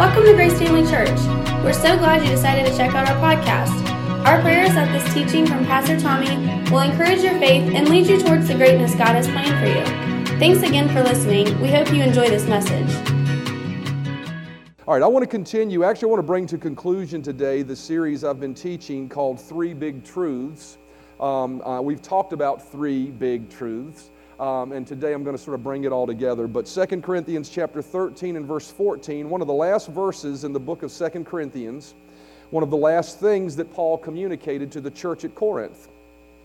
Welcome to Grace Family Church. We're so glad you decided to check out our podcast. Our prayer is that this teaching from Pastor Tommy will encourage your faith and lead you towards the greatness God has planned for you. Thanks again for listening. We hope you enjoy this message. All right, I want to continue. Actually, I want to bring to conclusion today the series I've been teaching called Three Big Truths. Um, uh, we've talked about three big truths. Um, and today I'm going to sort of bring it all together. But 2 Corinthians chapter 13 and verse 14, one of the last verses in the book of 2 Corinthians, one of the last things that Paul communicated to the church at Corinth.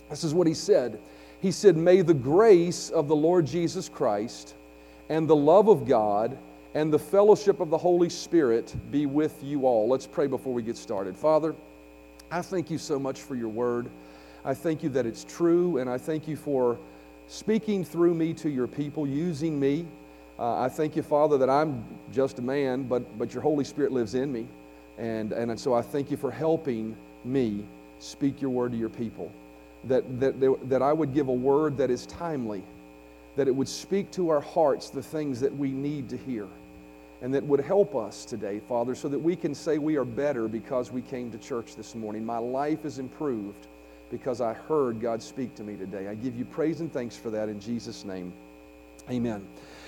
This is what he said. He said, May the grace of the Lord Jesus Christ and the love of God and the fellowship of the Holy Spirit be with you all. Let's pray before we get started. Father, I thank you so much for your word. I thank you that it's true, and I thank you for speaking through me to your people, using me. Uh, I thank you, Father, that I'm just a man, but, but your Holy Spirit lives in me. And, and so I thank you for helping me speak your word to your people. That, that, that I would give a word that is timely, that it would speak to our hearts the things that we need to hear, and that would help us today, Father, so that we can say we are better because we came to church this morning. My life is improved because I heard God speak to me today. I give you praise and thanks for that in Jesus' name. Amen.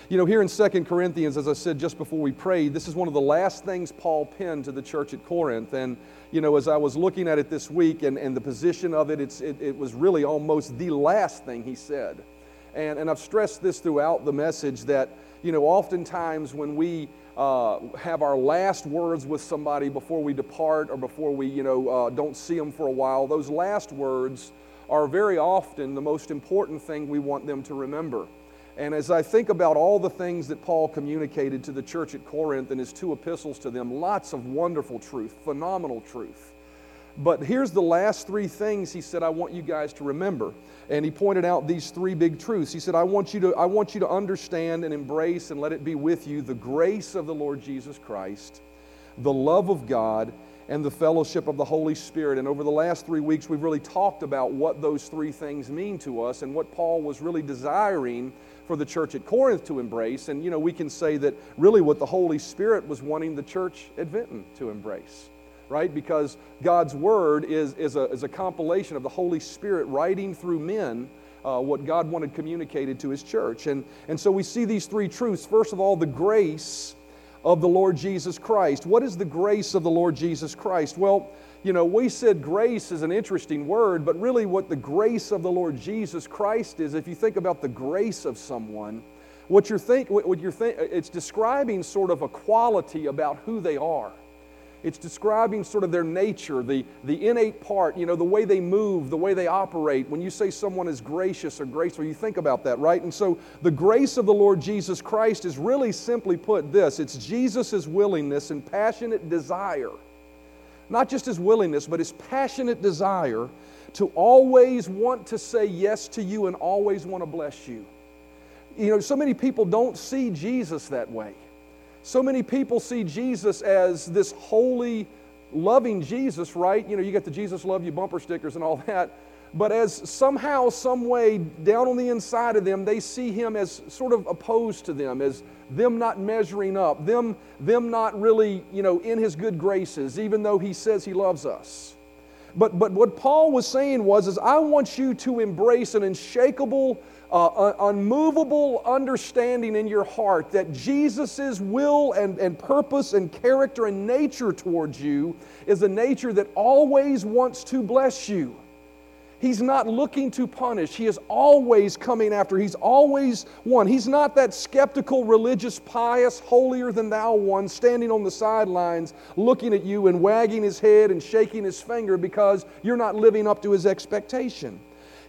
You know, here in 2 Corinthians, as I said just before we prayed, this is one of the last things Paul penned to the church at Corinth. And, you know, as I was looking at it this week and, and the position of it, it's, it, it was really almost the last thing he said. And, and I've stressed this throughout the message that, you know, oftentimes when we uh, have our last words with somebody before we depart or before we, you know, uh, don't see them for a while, those last words are very often the most important thing we want them to remember. And as I think about all the things that Paul communicated to the church at Corinth in his two epistles to them, lots of wonderful truth, phenomenal truth. But here's the last three things he said I want you guys to remember. And he pointed out these three big truths. He said, I want you to, I want you to understand and embrace and let it be with you the grace of the Lord Jesus Christ, the love of God, and the fellowship of the Holy Spirit. And over the last three weeks, we've really talked about what those three things mean to us and what Paul was really desiring for the church at Corinth to embrace. And, you know, we can say that really what the Holy Spirit was wanting the church at Vinton to embrace right? Because God's Word is, is, a, is a compilation of the Holy Spirit writing through men uh, what God wanted communicated to His church. And, and so we see these three truths. First of all, the grace of the Lord Jesus Christ. What is the grace of the Lord Jesus Christ? Well, you know, we said grace is an interesting word, but really what the grace of the Lord Jesus Christ is, if you think about the grace of someone, what you're think, what you're think, it's describing sort of a quality about who they are. It's describing sort of their nature, the, the innate part, you know, the way they move, the way they operate. When you say someone is gracious or graceful, you think about that, right? And so the grace of the Lord Jesus Christ is really simply put this it's Jesus' willingness and passionate desire, not just his willingness, but his passionate desire to always want to say yes to you and always want to bless you. You know, so many people don't see Jesus that way. So many people see Jesus as this holy, loving Jesus, right? You know, you get the Jesus Love You bumper stickers and all that. But as somehow, some way, down on the inside of them, they see him as sort of opposed to them, as them not measuring up, them, them not really, you know, in his good graces, even though he says he loves us. But, but what Paul was saying was, is I want you to embrace an unshakable uh, unmovable understanding in your heart that Jesus' will and, and purpose and character and nature towards you is a nature that always wants to bless you. He's not looking to punish. He is always coming after. He's always one. He's not that skeptical, religious, pious, holier than thou one standing on the sidelines looking at you and wagging his head and shaking his finger because you're not living up to his expectation.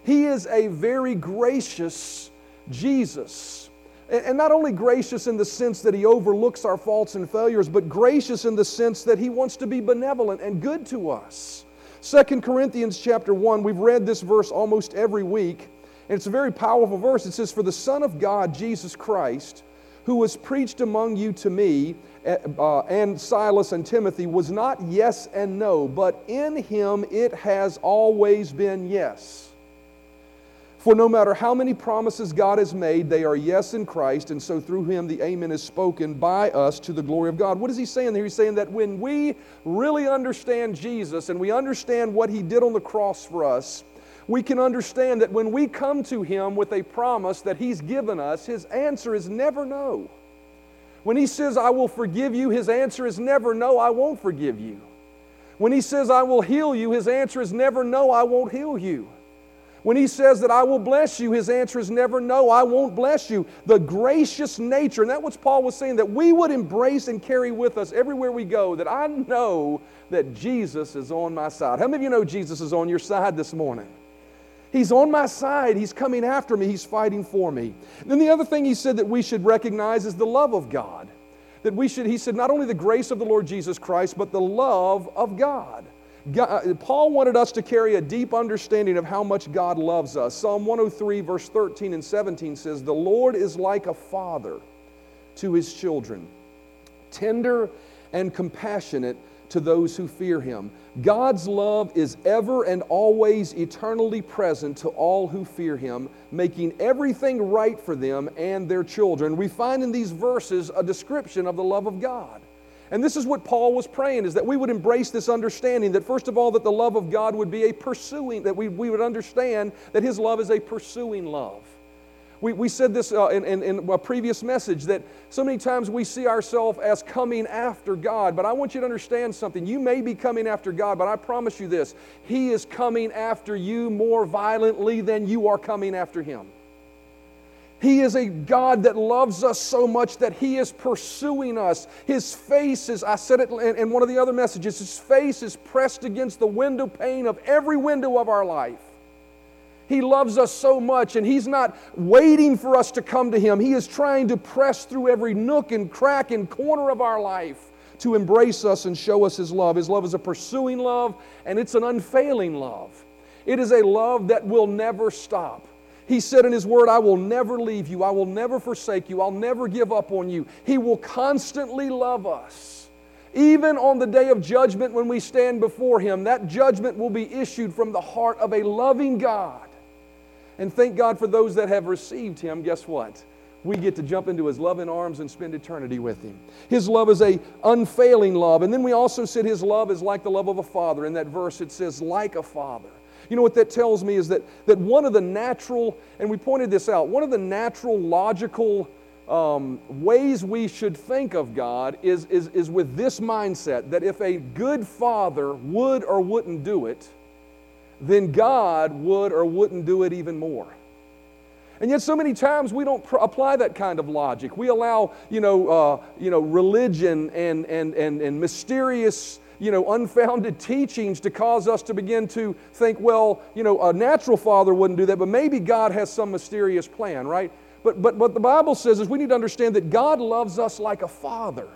He is a very gracious Jesus. And not only gracious in the sense that he overlooks our faults and failures, but gracious in the sense that he wants to be benevolent and good to us. 2 Corinthians chapter 1, we've read this verse almost every week, and it's a very powerful verse. It says, For the Son of God, Jesus Christ, who was preached among you to me, eh, uh, and Silas and Timothy, was not yes and no, but in him it has always been yes For no matter how many promises God has made, they are yes in Christ, and so through him the amen is spoken by us to the glory of God. What is he saying there? He's saying that when we really understand Jesus and we understand what he did on the cross for us, we can understand that when we come to him with a promise that he's given us, his answer is never no. When he says, I will forgive you, his answer is never no, I won't forgive you. When he says, I will heal you, his answer is never no, I won't heal you. When he says that I will bless you, his answer is never no, I won't bless you. The gracious nature, and that's what Paul was saying, that we would embrace and carry with us everywhere we go, that I know that Jesus is on my side. How many of you know Jesus is on your side this morning? He's on my side. He's coming after me. He's fighting for me. And then the other thing he said that we should recognize is the love of God. That we should, he said, not only the grace of the Lord Jesus Christ, but the love of God. God, uh, Paul wanted us to carry a deep understanding of how much God loves us. Psalm 103, verse 13 and 17 says, The Lord is like a father to his children, tender and compassionate to those who fear him. God's love is ever and always eternally present to all who fear him, making everything right for them and their children. We find in these verses a description of the love of God. And this is what Paul was praying is that we would embrace this understanding that first of all that the love of God would be a pursuing that we, we would understand that his love is a pursuing love. We, we said this uh, in, in, in, a previous message that so many times we see ourselves as coming after God, but I want you to understand something. You may be coming after God, but I promise you this He is coming after you more violently than you are coming after Him. He is a God that loves us so much that He is pursuing us. His face is, I said it in, one of the other messages, His face is pressed against the window pane of every window of our life. He loves us so much, and He's not waiting for us to come to Him. He is trying to press through every nook and crack and corner of our life to embrace us and show us His love. His love is a pursuing love, and it's an unfailing love. It is a love that will never stop. He said in His Word, I will never leave you. I will never forsake you. I'll never give up on you. He will constantly love us. Even on the day of judgment when we stand before Him, that judgment will be issued from the heart of a loving God. And thank God for those that have received Him. Guess what? we get to jump into his loving arms and spend eternity with him. His love is a unfailing love. And then we also said his love is like the love of a father. In that verse it says like a father. You know what that tells me is that, that one of the natural, and we pointed this out, one of the natural, logical um, ways we should think of God is, is, is with this mindset that if a good father would or wouldn't do it, then God would or wouldn't do it even more. And yet, so many times we don't pr- apply that kind of logic. We allow, you know, uh, you know religion and, and, and, and mysterious you know, unfounded teachings to cause us to begin to think, well, you know, a natural father wouldn't do that, but maybe God has some mysterious plan, right? But, but what the Bible says is we need to understand that God loves us like a father,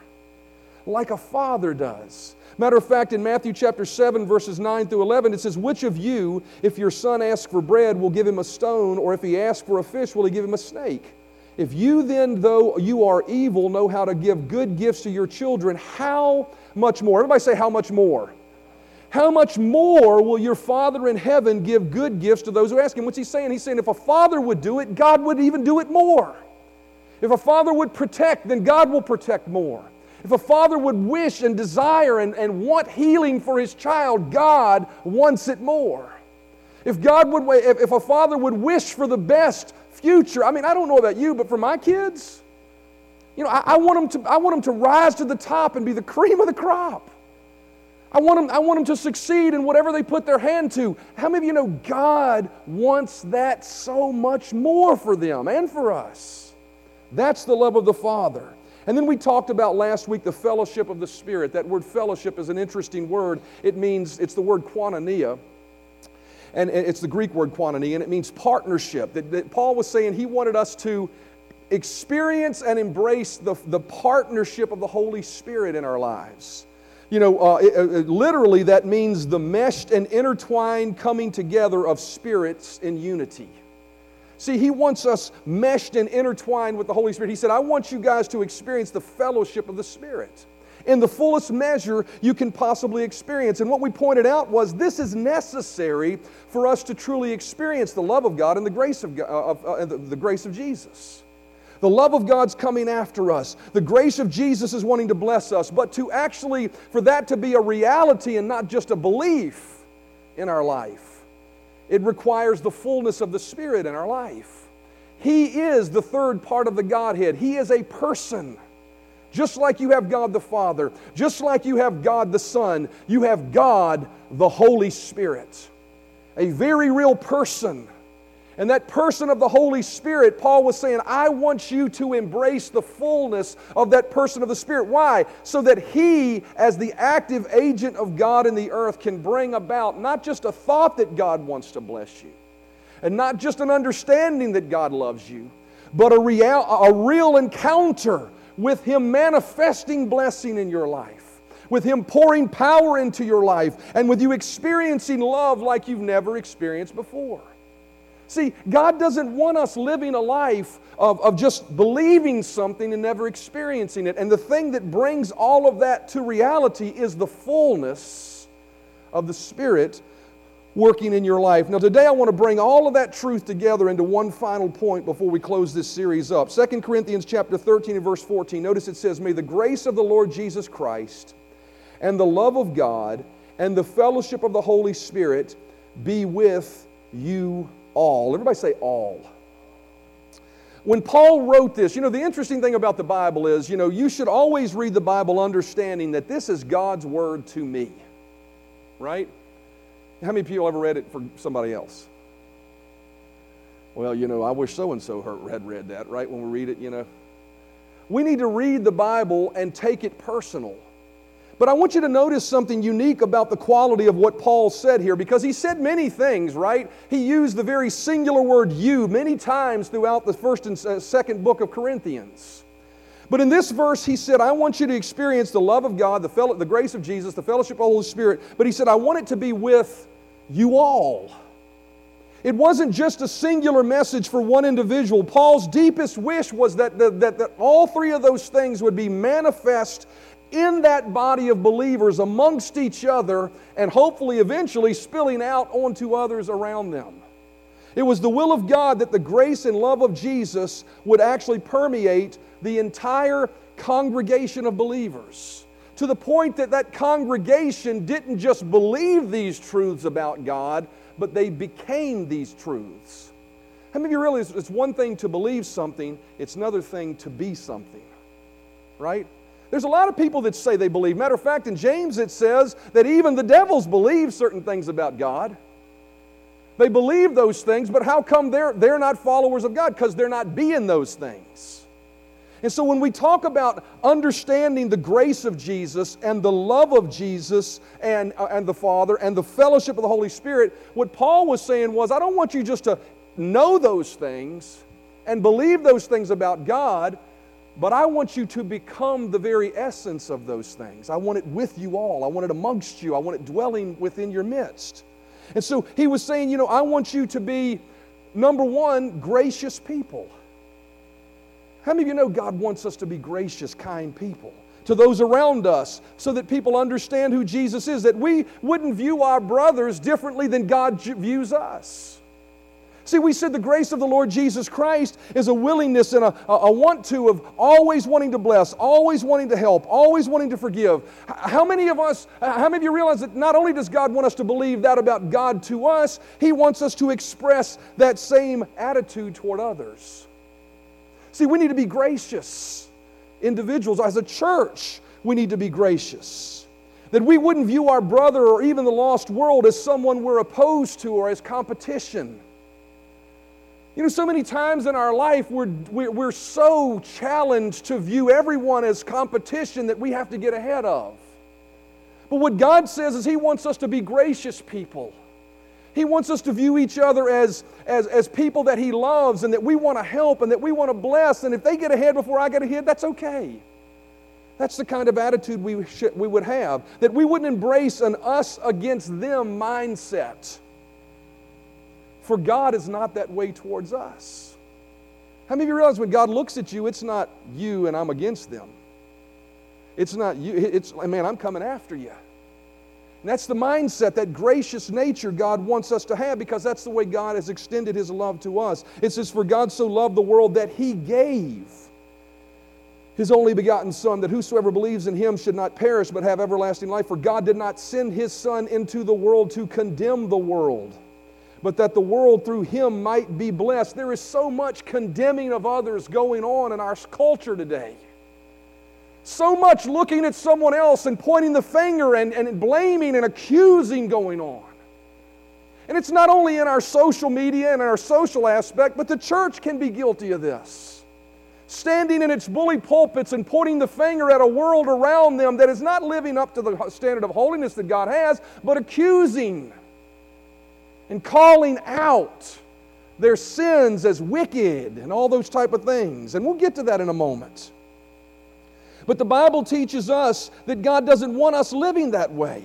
like a father does. Matter of fact, in Matthew chapter 7, verses 9 through 11, it says, Which of you, if your son asks for bread, will give him a stone, or if he asks for a fish, will he give him a snake? If you then, though you are evil, know how to give good gifts to your children, how much more? Everybody say, How much more? How much more will your Father in heaven give good gifts to those who ask Him? What's He saying? He's saying if a father would do it, God would even do it more. If a father would protect, then God will protect more. If a father would wish and desire and, and want healing for his child, God wants it more. If God would, if, if a father would wish for the best future, I mean, I don't know about you, but for my kids, you know, I, I, want them to, I want them to rise to the top and be the cream of the crop. I want, them, I want them to succeed in whatever they put their hand to. How many of you know God wants that so much more for them and for us? That's the love of the Father. And then we talked about last week the fellowship of the Spirit. That word fellowship is an interesting word. It means, it's the word koinonia. And it's the Greek word koinonia, and it means partnership. That, that Paul was saying he wanted us to experience and embrace the, the partnership of the Holy Spirit in our lives. You know, uh, it, it, literally, that means the meshed and intertwined coming together of spirits in unity. See, He wants us meshed and intertwined with the Holy Spirit. He said, I want you guys to experience the fellowship of the Spirit. in the fullest measure you can possibly experience. And what we pointed out was this is necessary for us to truly experience the love of God and the grace of, God, uh, uh, the, the grace of Jesus. The love of God's coming after us. The grace of Jesus is wanting to bless us. But to actually, for that to be a reality and not just a belief in our life, it requires the fullness of the Spirit in our life. He is the third part of the Godhead, He is a person. Just like you have God the Father, just like you have God the Son, you have God the Holy Spirit. A very real person. And that person of the Holy Spirit, Paul was saying, I want you to embrace the fullness of that person of the Spirit. Why? So that he, as the active agent of God in the earth, can bring about not just a thought that God wants to bless you, and not just an understanding that God loves you, but a real, a real encounter with Him manifesting blessing in your life, with Him pouring power into your life, and with you experiencing love like you've never experienced before. See, God doesn't want us living a life of, of just believing something and never experiencing it. And the thing that brings all of that to reality is the fullness of the Spirit working in your life. Now, today I want to bring all of that truth together into one final point before we close this series up. 2 Corinthians chapter 13 and verse 14. Notice it says, May the grace of the Lord Jesus Christ and the love of God and the fellowship of the Holy Spirit be with you all. Everybody say all. When Paul wrote this, you know, the interesting thing about the Bible is, you know, you should always read the Bible understanding that this is God's word to me, right? How many people ever read it for somebody else? Well, you know, I wish so and so had read that, right? When we read it, you know. We need to read the Bible and take it personal. But I want you to notice something unique about the quality of what Paul said here because he said many things, right? He used the very singular word you many times throughout the first and second book of Corinthians. But in this verse, he said, I want you to experience the love of God, the, the grace of Jesus, the fellowship of the Holy Spirit. But he said, I want it to be with you all. It wasn't just a singular message for one individual. Paul's deepest wish was that, that, that, that, all three of those things would be manifest in that body of believers amongst each other and hopefully eventually spilling out onto others around them. It was the will of God that the grace and love of Jesus would actually permeate the entire congregation of believers to the point that that congregation didn't just believe these truths about God, but they became these truths. How many of you realize it's one thing to believe something, it's another thing to be something, right? There's a lot of people that say they believe. Matter of fact, in James it says that even the devils believe certain things about God. They believe those things, but how come they're, they're not followers of God? Because they're not being those things. And so when we talk about understanding the grace of Jesus and the love of Jesus and, uh, and the Father and the fellowship of the Holy Spirit, what Paul was saying was, I don't want you just to know those things and believe those things about God, but I want you to become the very essence of those things. I want it with you all. I want it amongst you. I want it dwelling within your midst. And so he was saying, you know, I want you to be, number one, gracious people. How many of you know God wants us to be gracious, kind people? to those around us so that people understand who Jesus is, that we wouldn't view our brothers differently than God views us. See, we said the grace of the Lord Jesus Christ is a willingness and a, a, want to of always wanting to bless, always wanting to help, always wanting to forgive. How many of us, how many of you realize that not only does God want us to believe that about God to us, He wants us to express that same attitude toward others? See, we need to be gracious individuals. As a church, we need to be gracious. That we wouldn't view our brother or even the lost world as someone we're opposed to or as competition. You know, so many times in our life, we're, we're so challenged to view everyone as competition that we have to get ahead of. But what God says is He wants us to be gracious people. He wants us to view each other as, as, as people that He loves and that we want to help and that we want to bless. And if they get ahead before I get ahead, that's okay. That's the kind of attitude we, should, we would have. That we wouldn't embrace an us against them mindset. For God is not that way towards us. How many of you realize when God looks at you, it's not you and I'm against them? It's not you, it's, man, I'm coming after you. And that's the mindset, that gracious nature God wants us to have because that's the way God has extended His love to us. It says, For God so loved the world that He gave His only begotten Son, that whosoever believes in Him should not perish but have everlasting life. For God did not send His Son into the world to condemn the world, but that the world through Him might be blessed. There is so much condemning of others going on in our culture today. So much looking at someone else and pointing the finger and, and blaming and accusing going on. And it's not only in our social media and our social aspect, but the church can be guilty of this. Standing in its bully pulpits and pointing the finger at a world around them that is not living up to the standard of holiness that God has, but accusing and calling out their sins as wicked and all those type of things. And we'll get to that in a moment. But the Bible teaches us that God doesn't want us living that way.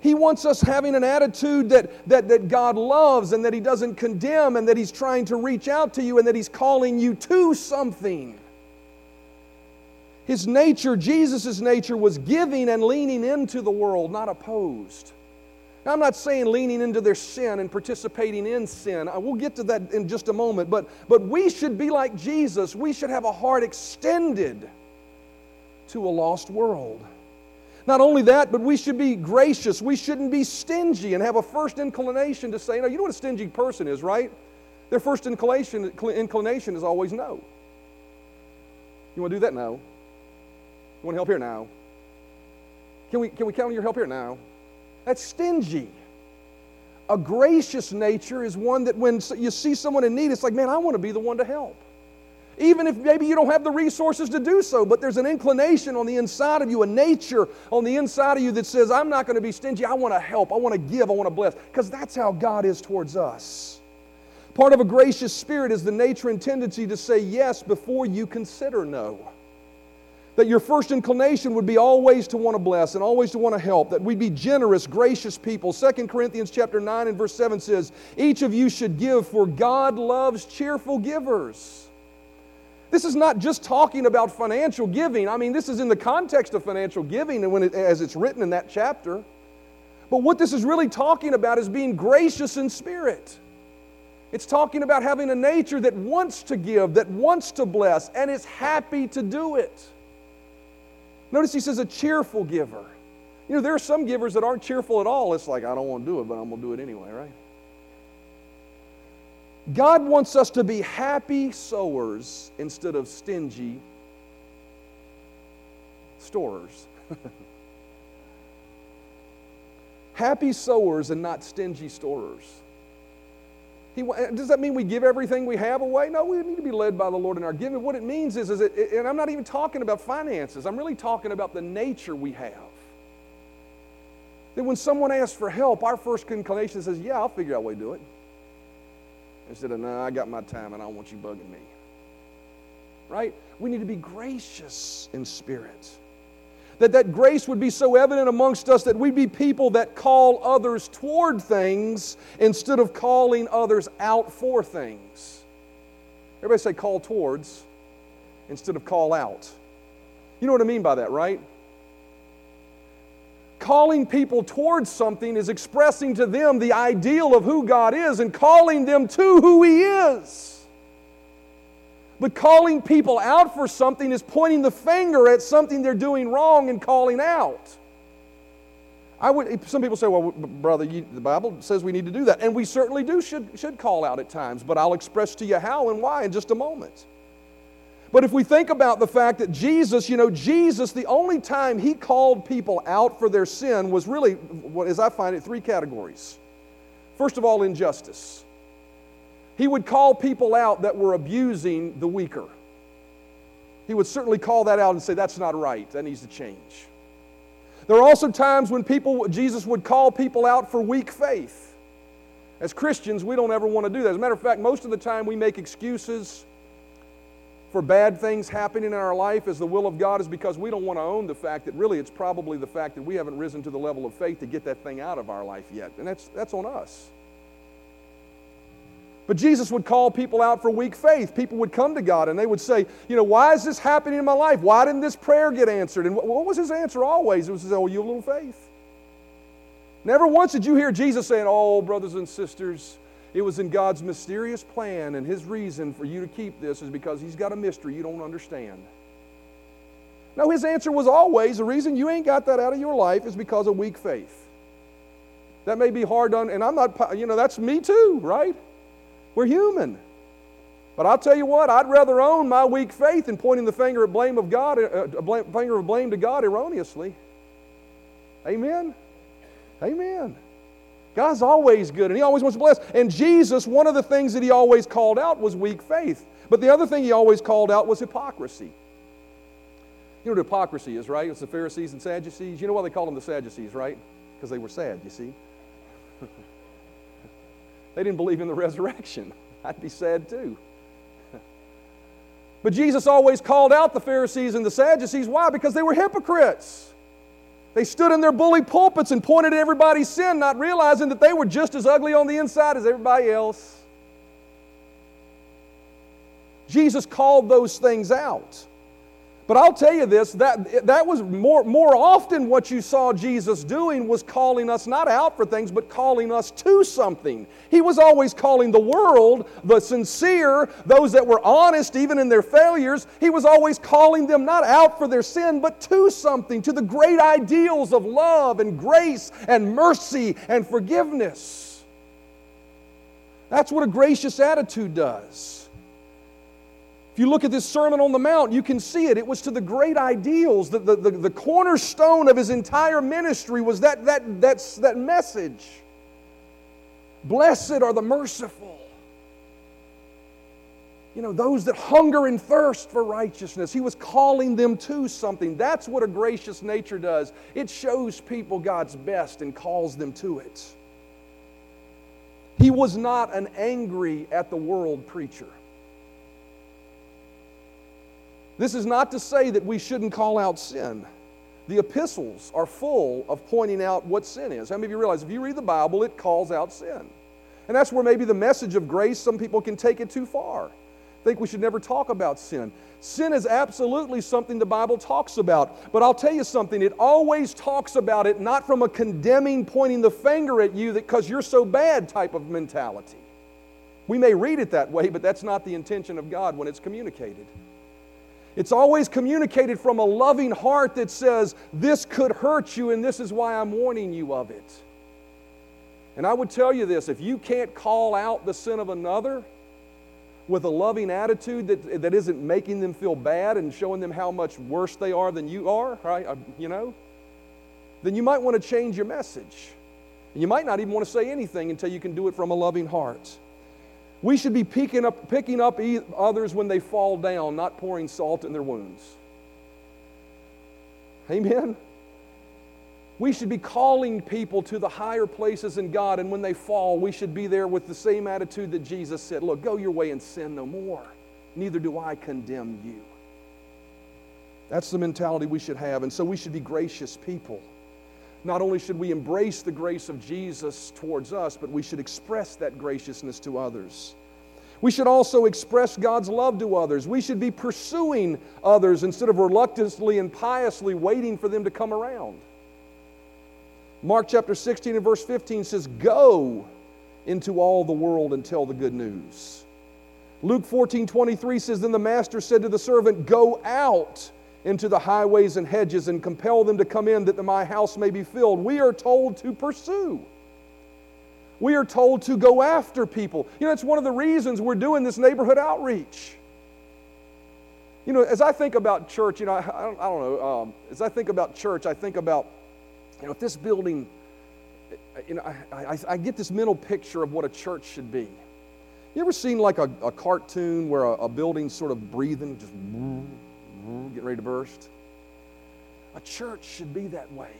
He wants us having an attitude that, that, that God loves and that He doesn't condemn and that He's trying to reach out to you and that He's calling you to something. His nature, Jesus' nature, was giving and leaning into the world, not opposed. Now, I'm not saying leaning into their sin and participating in sin. We'll get to that in just a moment. But, but we should be like Jesus. We should have a heart extended to a lost world. Not only that, but we should be gracious. We shouldn't be stingy and have a first inclination to say, no, you know what a stingy person is, right? Their first inclination, inclination is always no. You want to do that now? You want to help here now? Can we, can we count on your help here now? That's stingy. A gracious nature is one that when you see someone in need, it's like, man, I want to be the one to help. Even if maybe you don't have the resources to do so, but there's an inclination on the inside of you, a nature on the inside of you that says, I'm not going to be stingy. I want to help. I want to give. I want to bless. Because that's how God is towards us. Part of a gracious spirit is the nature and tendency to say yes before you consider no. That your first inclination would be always to want to bless and always to want to help. That we'd be generous, gracious people. 2 Corinthians chapter 9 and verse 7 says, Each of you should give, for God loves cheerful givers. This is not just talking about financial giving. I mean, this is in the context of financial giving and when it, as it's written in that chapter. But what this is really talking about is being gracious in spirit. It's talking about having a nature that wants to give, that wants to bless, and is happy to do it. Notice he says a cheerful giver. You know, there are some givers that aren't cheerful at all. It's like, I don't want to do it, but I'm going to do it anyway, right? God wants us to be happy sowers instead of stingy storers. happy sowers and not stingy storers. He, uh, does that mean we give everything we have away? No, we need to be led by the Lord in our giving. What it means is, is it, and I'm not even talking about finances, I'm really talking about the nature we have. That when someone asks for help, our first inclination says, Yeah, I'll figure out a way to do it. Instead of, no, I got my time and I don't want you bugging me. Right? We need to be gracious in spirit. That that grace would be so evident amongst us that we'd be people that call others toward things instead of calling others out for things. Everybody say call towards instead of call out. You know what I mean by that, right? calling people towards something is expressing to them the ideal of who God is and calling them to who He is. But calling people out for something is pointing the finger at something they're doing wrong and calling out. I would, some people say, well, brother, you, the Bible says we need to do that. And we certainly do should, should call out at times, but I'll express to you how and why in just a moment. But if we think about the fact that Jesus, you know, Jesus, the only time he called people out for their sin was really, as I find it, three categories. First of all, injustice. He would call people out that were abusing the weaker. He would certainly call that out and say, that's not right, that needs to change. There are also times when people, Jesus would call people out for weak faith. As Christians, we don't ever want to do that. As a matter of fact, most of the time we make excuses for bad things happening in our life as the will of God is because we don't want to own the fact that really it's probably the fact that we haven't risen to the level of faith to get that thing out of our life yet. And that's, that's on us. But Jesus would call people out for weak faith. People would come to God and they would say, You know, why is this happening in my life? Why didn't this prayer get answered? And what was his answer always? It was, Oh, you have little faith. Never once did you hear Jesus saying, Oh, brothers and sisters, it was in God's mysterious plan, and His reason for you to keep this is because He's got a mystery you don't understand. No, His answer was always the reason you ain't got that out of your life is because of weak faith. That may be hard on, and I'm not, you know, that's me too, right? We're human. But I'll tell you what, I'd rather own my weak faith than pointing the finger at blame of God, uh, a blame, finger of blame to God erroneously. Amen. Amen. God's always good and He always wants to bless. And Jesus, one of the things that He always called out was weak faith. But the other thing He always called out was hypocrisy. You know what hypocrisy is, right? It's the Pharisees and Sadducees. You know why they called them the Sadducees, right? Because they were sad, you see. they didn't believe in the resurrection. I'd be sad too. but Jesus always called out the Pharisees and the Sadducees. Why? Because they were hypocrites. They stood in their bully pulpits and pointed at everybody's sin, not realizing that they were just as ugly on the inside as everybody else. Jesus called those things out. But I'll tell you this that, that was more, more often what you saw Jesus doing was calling us not out for things, but calling us to something. He was always calling the world, the sincere, those that were honest even in their failures, he was always calling them not out for their sin, but to something, to the great ideals of love and grace and mercy and forgiveness. That's what a gracious attitude does. If you look at this Sermon on the Mount, you can see it. It was to the great ideals. The, the, the, the cornerstone of his entire ministry was that, that, that's, that message. Blessed are the merciful. You know, those that hunger and thirst for righteousness. He was calling them to something. That's what a gracious nature does. It shows people God's best and calls them to it. He was not an angry at the world preacher. This is not to say that we shouldn't call out sin. The epistles are full of pointing out what sin is. How many of you realize if you read the Bible, it calls out sin? And that's where maybe the message of grace, some people can take it too far. Think we should never talk about sin. Sin is absolutely something the Bible talks about. But I'll tell you something, it always talks about it not from a condemning, pointing the finger at you that because you're so bad type of mentality. We may read it that way, but that's not the intention of God when it's communicated. It's always communicated from a loving heart that says, This could hurt you, and this is why I'm warning you of it. And I would tell you this if you can't call out the sin of another with a loving attitude that, that isn't making them feel bad and showing them how much worse they are than you are, right? Uh, you know, then you might want to change your message. And you might not even want to say anything until you can do it from a loving heart. We should be picking up, picking up others when they fall down, not pouring salt in their wounds. Amen? We should be calling people to the higher places in God, and when they fall, we should be there with the same attitude that Jesus said Look, go your way and sin no more. Neither do I condemn you. That's the mentality we should have, and so we should be gracious people. Not only should we embrace the grace of Jesus towards us, but we should express that graciousness to others. We should also express God's love to others. We should be pursuing others instead of reluctantly and piously waiting for them to come around. Mark chapter 16 and verse 15 says, Go into all the world and tell the good news. Luke 14 23 says, Then the master said to the servant, Go out into the highways and hedges and compel them to come in that my house may be filled. We are told to pursue. We are told to go after people. You know, it's one of the reasons we're doing this neighborhood outreach. You know, as I think about church, you know, I, I, don't, I don't, know, um, as I think about church, I think about, you know, if this building, you know, I, I, I get this mental picture of what a church should be. You ever seen like a, a cartoon where a, a building's sort of breathing, just Mm-hmm. getting ready to burst. A church should be that way.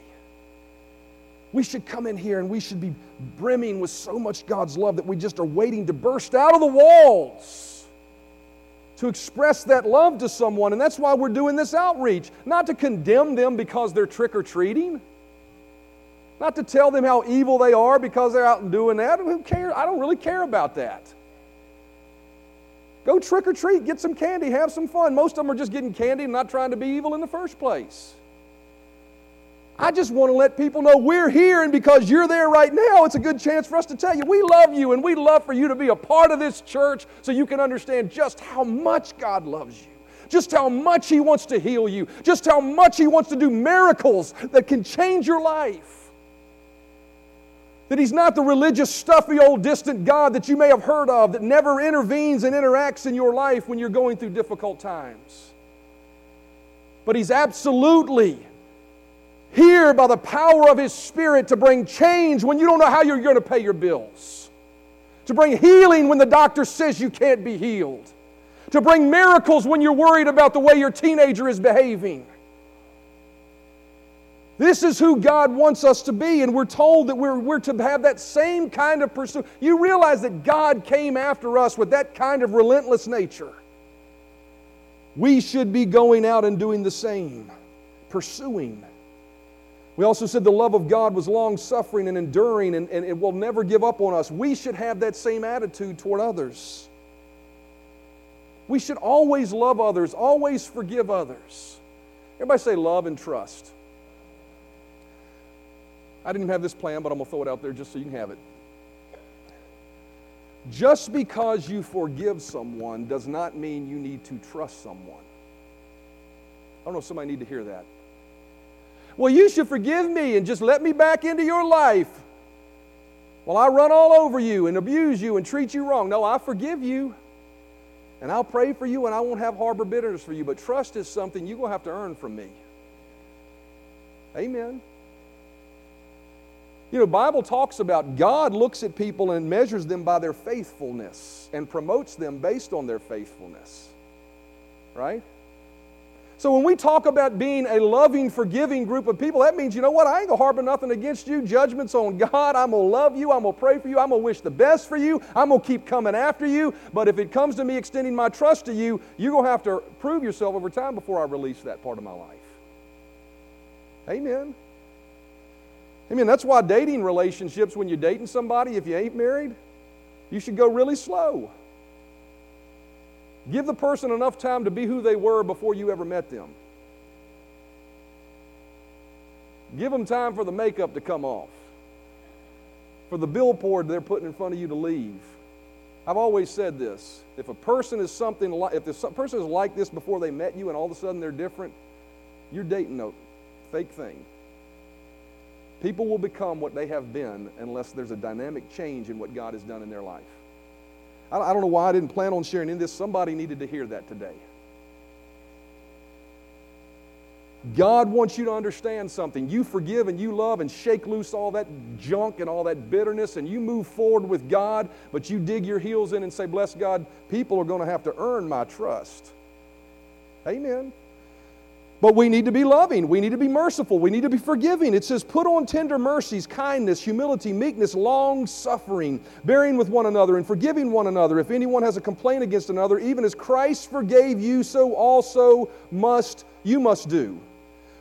We should come in here and we should be brimming with so much God's love that we just are waiting to burst out of the walls to express that love to someone. And that's why we're doing this outreach. Not to condemn them because they're trick or treating, not to tell them how evil they are because they're out and doing that. Who cares? I don't really care about that. Go trick or treat, get some candy, have some fun. Most of them are just getting candy and not trying to be evil in the first place. I just want to let people know we're here, and because you're there right now, it's a good chance for us to tell you we love you and we love for you to be a part of this church so you can understand just how much God loves you, just how much He wants to heal you, just how much He wants to do miracles that can change your life. That He's not the religious, stuffy, old, distant God that you may have heard of that never intervenes and interacts in your life when you're going through difficult times. But He's absolutely here by the power of His Spirit to bring change when you don't know how you're going to pay your bills, to bring healing when the doctor says you can't be healed, to bring miracles when you're worried about the way your teenager is behaving. This is who God wants us to be, and we're told that we're, we're to have that same kind of pursuit. You realize that God came after us with that kind of relentless nature. We should be going out and doing the same, pursuing. We also said the love of God was long suffering and enduring and, and it will never give up on us. We should have that same attitude toward others. We should always love others, always forgive others. Everybody say love and trust. I didn't have this plan, but I'm going to throw it out there just so you can have it. Just because you forgive someone does not mean you need to trust someone. I don't know if somebody need to hear that. Well, you should forgive me and just let me back into your life. Well, I run all over you and abuse you and treat you wrong. No, I forgive you. And I'll pray for you and I won't have harbor bitterness for you. But trust is something you're going to have to earn from me. Amen. You know, Bible talks about God looks at people and measures them by their faithfulness and promotes them based on their faithfulness. Right? So when we talk about being a loving, forgiving group of people, that means, you know what? I ain't gonna harbor nothing against you. Judgments on God. I'm gonna love you. I'm gonna pray for you. I'm gonna wish the best for you. I'm gonna keep coming after you. But if it comes to me extending my trust to you, you're gonna have to prove yourself over time before I release that part of my life. Amen. Amen. That's why dating relationships, when you're dating somebody, if you ain't married, you should go really slow. Give the person enough time to be who they were before you ever met them. Give them time for the makeup to come off, for the billboard they're putting in front of you to leave. I've always said this if a person is something like, if the person is like this before they met you and all of a sudden they're different, you're dating a fake thing. People will become what they have been unless there's a dynamic change in what God has done in their life. I don't know why I didn't plan on sharing in this. Somebody needed to hear that today. God wants you to understand something. You forgive and you love and shake loose all that junk and all that bitterness and you move forward with God, but you dig your heels in and say, Bless God, people are going to have to earn my trust. Amen. But we need to be loving. We need to be merciful. We need to be forgiving. It says, put on tender mercies, kindness, humility, meekness, long suffering, bearing with one another and forgiving one another. If anyone has a complaint against another, even as Christ forgave you, so also must you must do.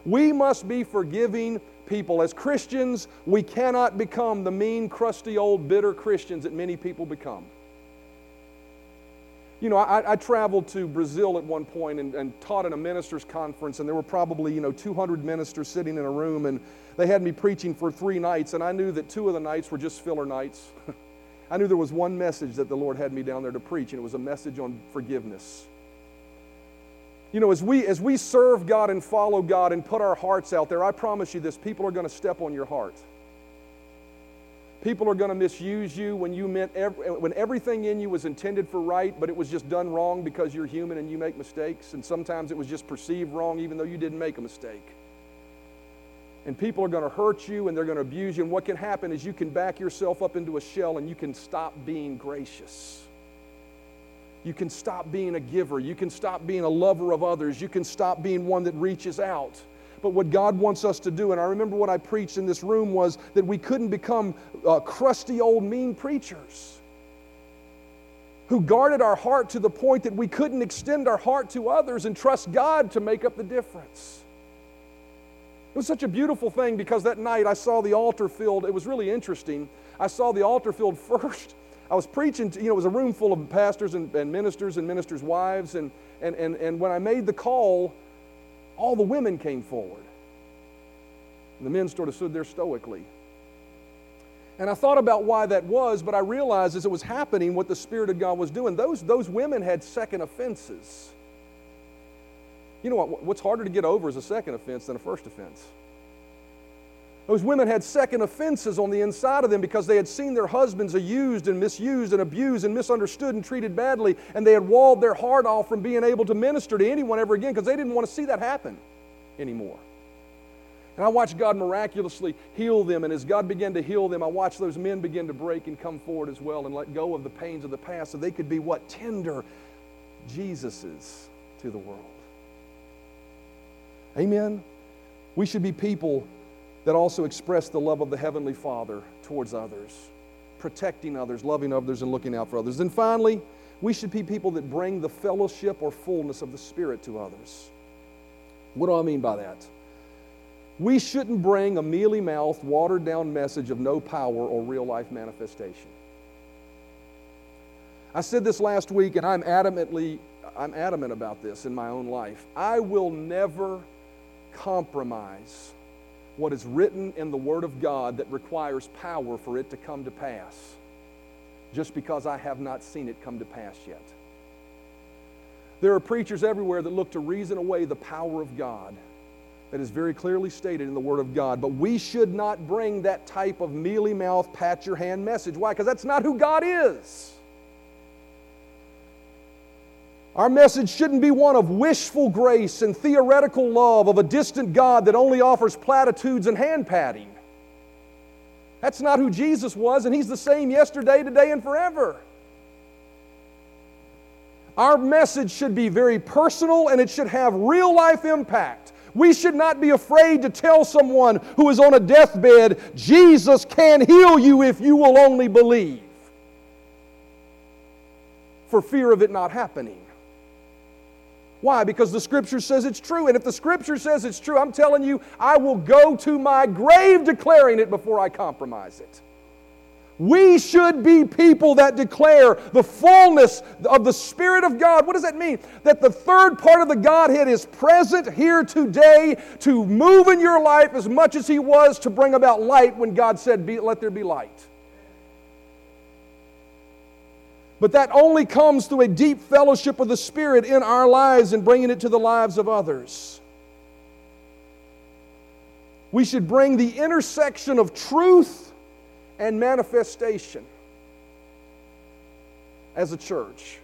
We must be forgiving people. As Christians, we cannot become the mean, crusty, old, bitter Christians that many people become. You know, I, I traveled to Brazil at one point and, and taught in a ministers' conference, and there were probably, you know, 200 ministers sitting in a room, and they had me preaching for three nights, and I knew that two of the nights were just filler nights. I knew there was one message that the Lord had me down there to preach, and it was a message on forgiveness. You know, as we, as we serve God and follow God and put our hearts out there, I promise you this people are going to step on your heart. People are going to misuse you when you meant every, when everything in you was intended for right, but it was just done wrong because you're human and you make mistakes. And sometimes it was just perceived wrong even though you didn't make a mistake. And people are going to hurt you and they're going to abuse you. And what can happen is you can back yourself up into a shell and you can stop being gracious. You can stop being a giver. You can stop being a lover of others. You can stop being one that reaches out. But what God wants us to do, and I remember what I preached in this room was that we couldn't become uh, crusty old mean preachers who guarded our heart to the point that we couldn't extend our heart to others and trust God to make up the difference. It was such a beautiful thing because that night I saw the altar filled. It was really interesting. I saw the altar filled first I was preaching, to, you know, it was a room full of pastors and, and ministers and ministers' wives. And, and, and, and when I made the call, all the women came forward. And the men sort of stood there stoically. And I thought about why that was, but I realized as it was happening what the Spirit of God was doing, those, those women had second offenses. You know what? What's harder to get over is a second offense than a first offense. Those women had second offenses on the inside of them because they had seen their husbands used and misused and abused and misunderstood and treated badly, and they had walled their heart off from being able to minister to anyone ever again because they didn't want to see that happen anymore. And I watched God miraculously heal them, and as God began to heal them, I watched those men begin to break and come forward as well and let go of the pains of the past so they could be what? Tender Jesuses to the world. Amen. We should be people that also express the love of the Heavenly Father towards others, protecting others, loving others, and looking out for others. And finally, we should be people that bring the fellowship or fullness of the Spirit to others. What do I mean by that? We shouldn't bring a mealy mouthed, watered down message of no power or real life manifestation. I said this last week, and I'm adamantly I'm adamant about this in my own life. I will never compromise what is written in the Word of God that requires power for it to come to pass just because I have not seen it come to pass yet. There are preachers everywhere that look to reason away the power of God that is very clearly stated in the Word of God. But we should not bring that type of mealy mouth, pat your hand message. Why? Because that's not who God is. Our message shouldn't be one of wishful grace and theoretical love of a distant God that only offers platitudes and hand patting. That's not who Jesus was, and He's the same yesterday, today, and forever. Our message should be very personal and it should have real life impact. We should not be afraid to tell someone who is on a deathbed, Jesus can heal you if you will only believe, for fear of it not happening. Why? Because the Scripture says it's true. And if the Scripture says it's true, I'm telling you, I will go to my grave declaring it before I compromise it. We should be people that declare the fullness of the Spirit of God. What does that mean? That the third part of the Godhead is present here today to move in your life as much as He was to bring about light when God said, Let there be light. But that only comes through a deep fellowship of the Spirit in our lives and bringing it to the lives of others. We should bring the intersection of truth and manifestation as a church.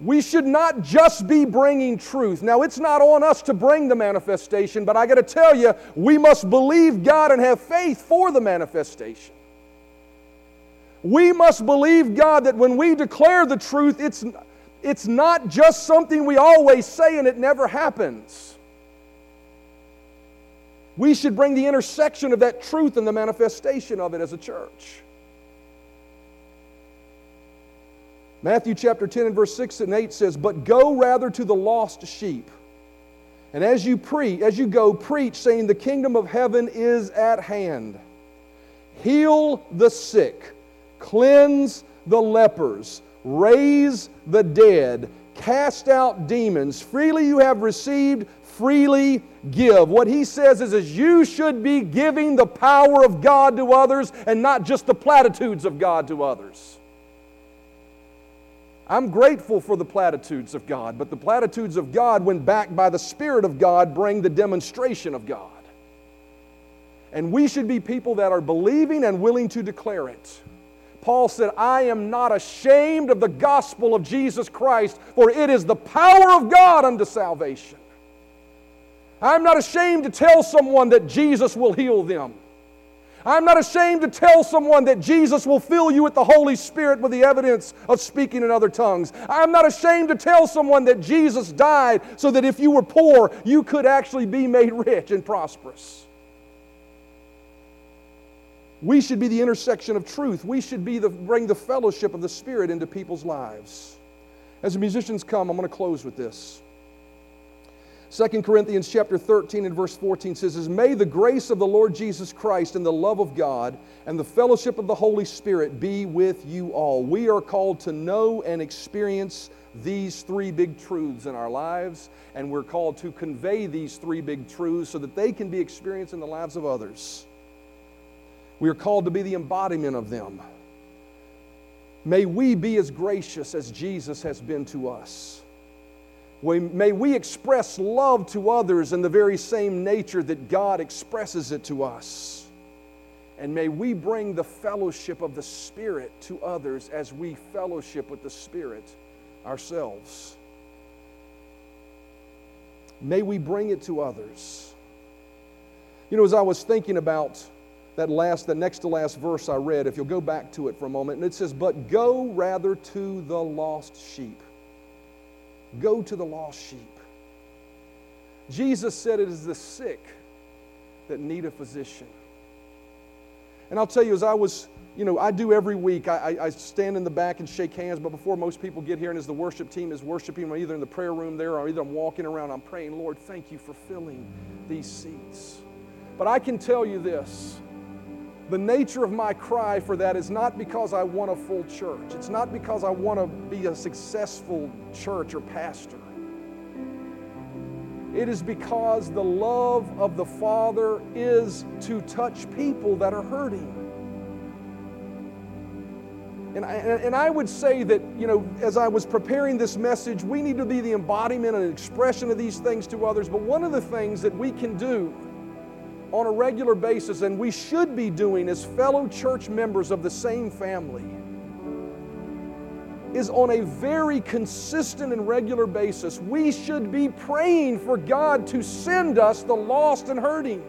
We should not just be bringing truth. Now, it's not on us to bring the manifestation, but I got to tell you, we must believe God and have faith for the manifestation. We must believe, God, that when we declare the truth, it's, it's not just something we always say and it never happens. We should bring the intersection of that truth and the manifestation of it as a church. Matthew chapter 10 and verse 6 and 8 says, But go rather to the lost sheep. And as you preach, as you go, preach, saying, The kingdom of heaven is at hand. Heal the sick cleanse the lepers, raise the dead, cast out demons. Freely you have received, freely give. What he says is, is you should be giving the power of God to others and not just the platitudes of God to others. I'm grateful for the platitudes of God, but the platitudes of God, when backed by the Spirit of God, bring the demonstration of God. And we should be people that are believing and willing to declare it. Paul said, I am not ashamed of the gospel of Jesus Christ, for it is the power of God unto salvation. I'm not ashamed to tell someone that Jesus will heal them. I'm not ashamed to tell someone that Jesus will fill you with the Holy Spirit with the evidence of speaking in other tongues. I'm not ashamed to tell someone that Jesus died so that if you were poor, you could actually be made rich and prosperous. We should be the intersection of truth. We should be the, bring the fellowship of the Spirit into people's lives. As the musicians come, I'm going to close with this. 2 Corinthians chapter 13 and verse 14 says, May the grace of the Lord Jesus Christ and the love of God and the fellowship of the Holy Spirit be with you all. We are called to know and experience these three big truths in our lives, and we're called to convey these three big truths so that they can be experienced in the lives of others. We are called to be the embodiment of them. May we be as gracious as Jesus has been to us. May we express love to others in the very same nature that God expresses it to us. And may we bring the fellowship of the Spirit to others as we fellowship with the Spirit ourselves. May we bring it to others. You know, as I was thinking about that last, the next to last verse I read, if you'll go back to it for a moment, and it says, But go rather to the lost sheep. Go to the lost sheep. Jesus said it is the sick that need a physician. And I'll tell you, as I was, you know, I do every week, I, I, stand in the back and shake hands, but before most people get here, and as the worship team is worshiping, I'm either in the prayer room there or either I'm walking around, I'm praying, Lord, thank you for filling these seats. But I can tell you this the nature of my cry for that is not because I want a full church. It's not because I want to be a successful church or pastor. It is because the love of the Father is to touch people that are hurting. And I, and I would say that, you know, as I was preparing this message, we need to be the embodiment and expression of these things to others. But one of the things that we can do on a regular basis, and we should be doing as fellow church members of the same family, is on a very consistent and regular basis. We should be praying for God to send us the lost and hurting.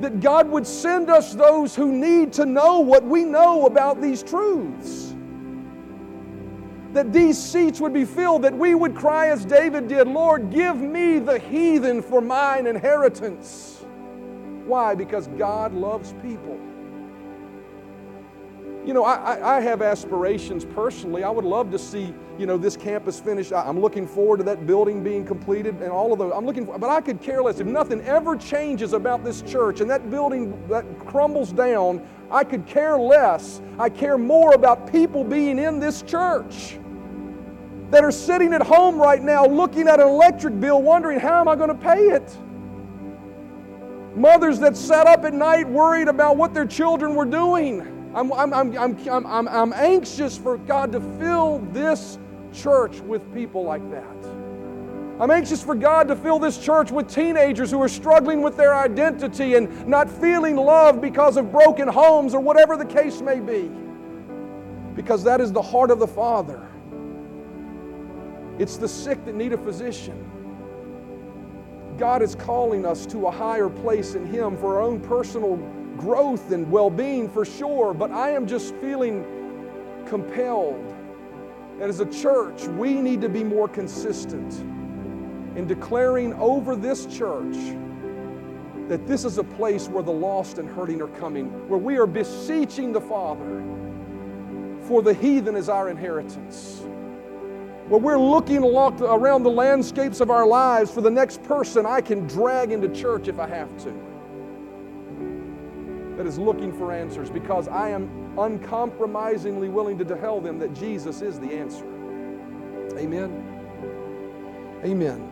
That God would send us those who need to know what we know about these truths that these seats would be filled, that we would cry as David did, Lord, give me the heathen for mine inheritance. Why? Because God loves people. You know, I, I have aspirations personally. I would love to see, you know, this campus finished. I'm looking forward to that building being completed and all of those. I'm looking for, but I could care less. If nothing ever changes about this church and that building that crumbles down, I could care less. I care more about people being in this church that are sitting at home right now looking at an electric bill wondering, how am I going to pay it? Mothers that sat up at night worried about what their children were doing. I'm, I'm, I'm, I'm, I'm, I'm anxious for God to fill this church with people like that. I'm anxious for God to fill this church with teenagers who are struggling with their identity and not feeling love because of broken homes or whatever the case may be. Because that is the heart of the Father. It's the sick that need a physician. God is calling us to a higher place in Him for our own personal growth and well being for sure, but I am just feeling compelled that as a church, we need to be more consistent in declaring over this church that this is a place where the lost and hurting are coming, where we are beseeching the Father for the heathen is our inheritance where we're looking around the landscapes of our lives for the next person I can drag into church if I have to. That is looking for answers because I am uncompromisingly willing to tell them that Jesus is the answer. Amen. Amen.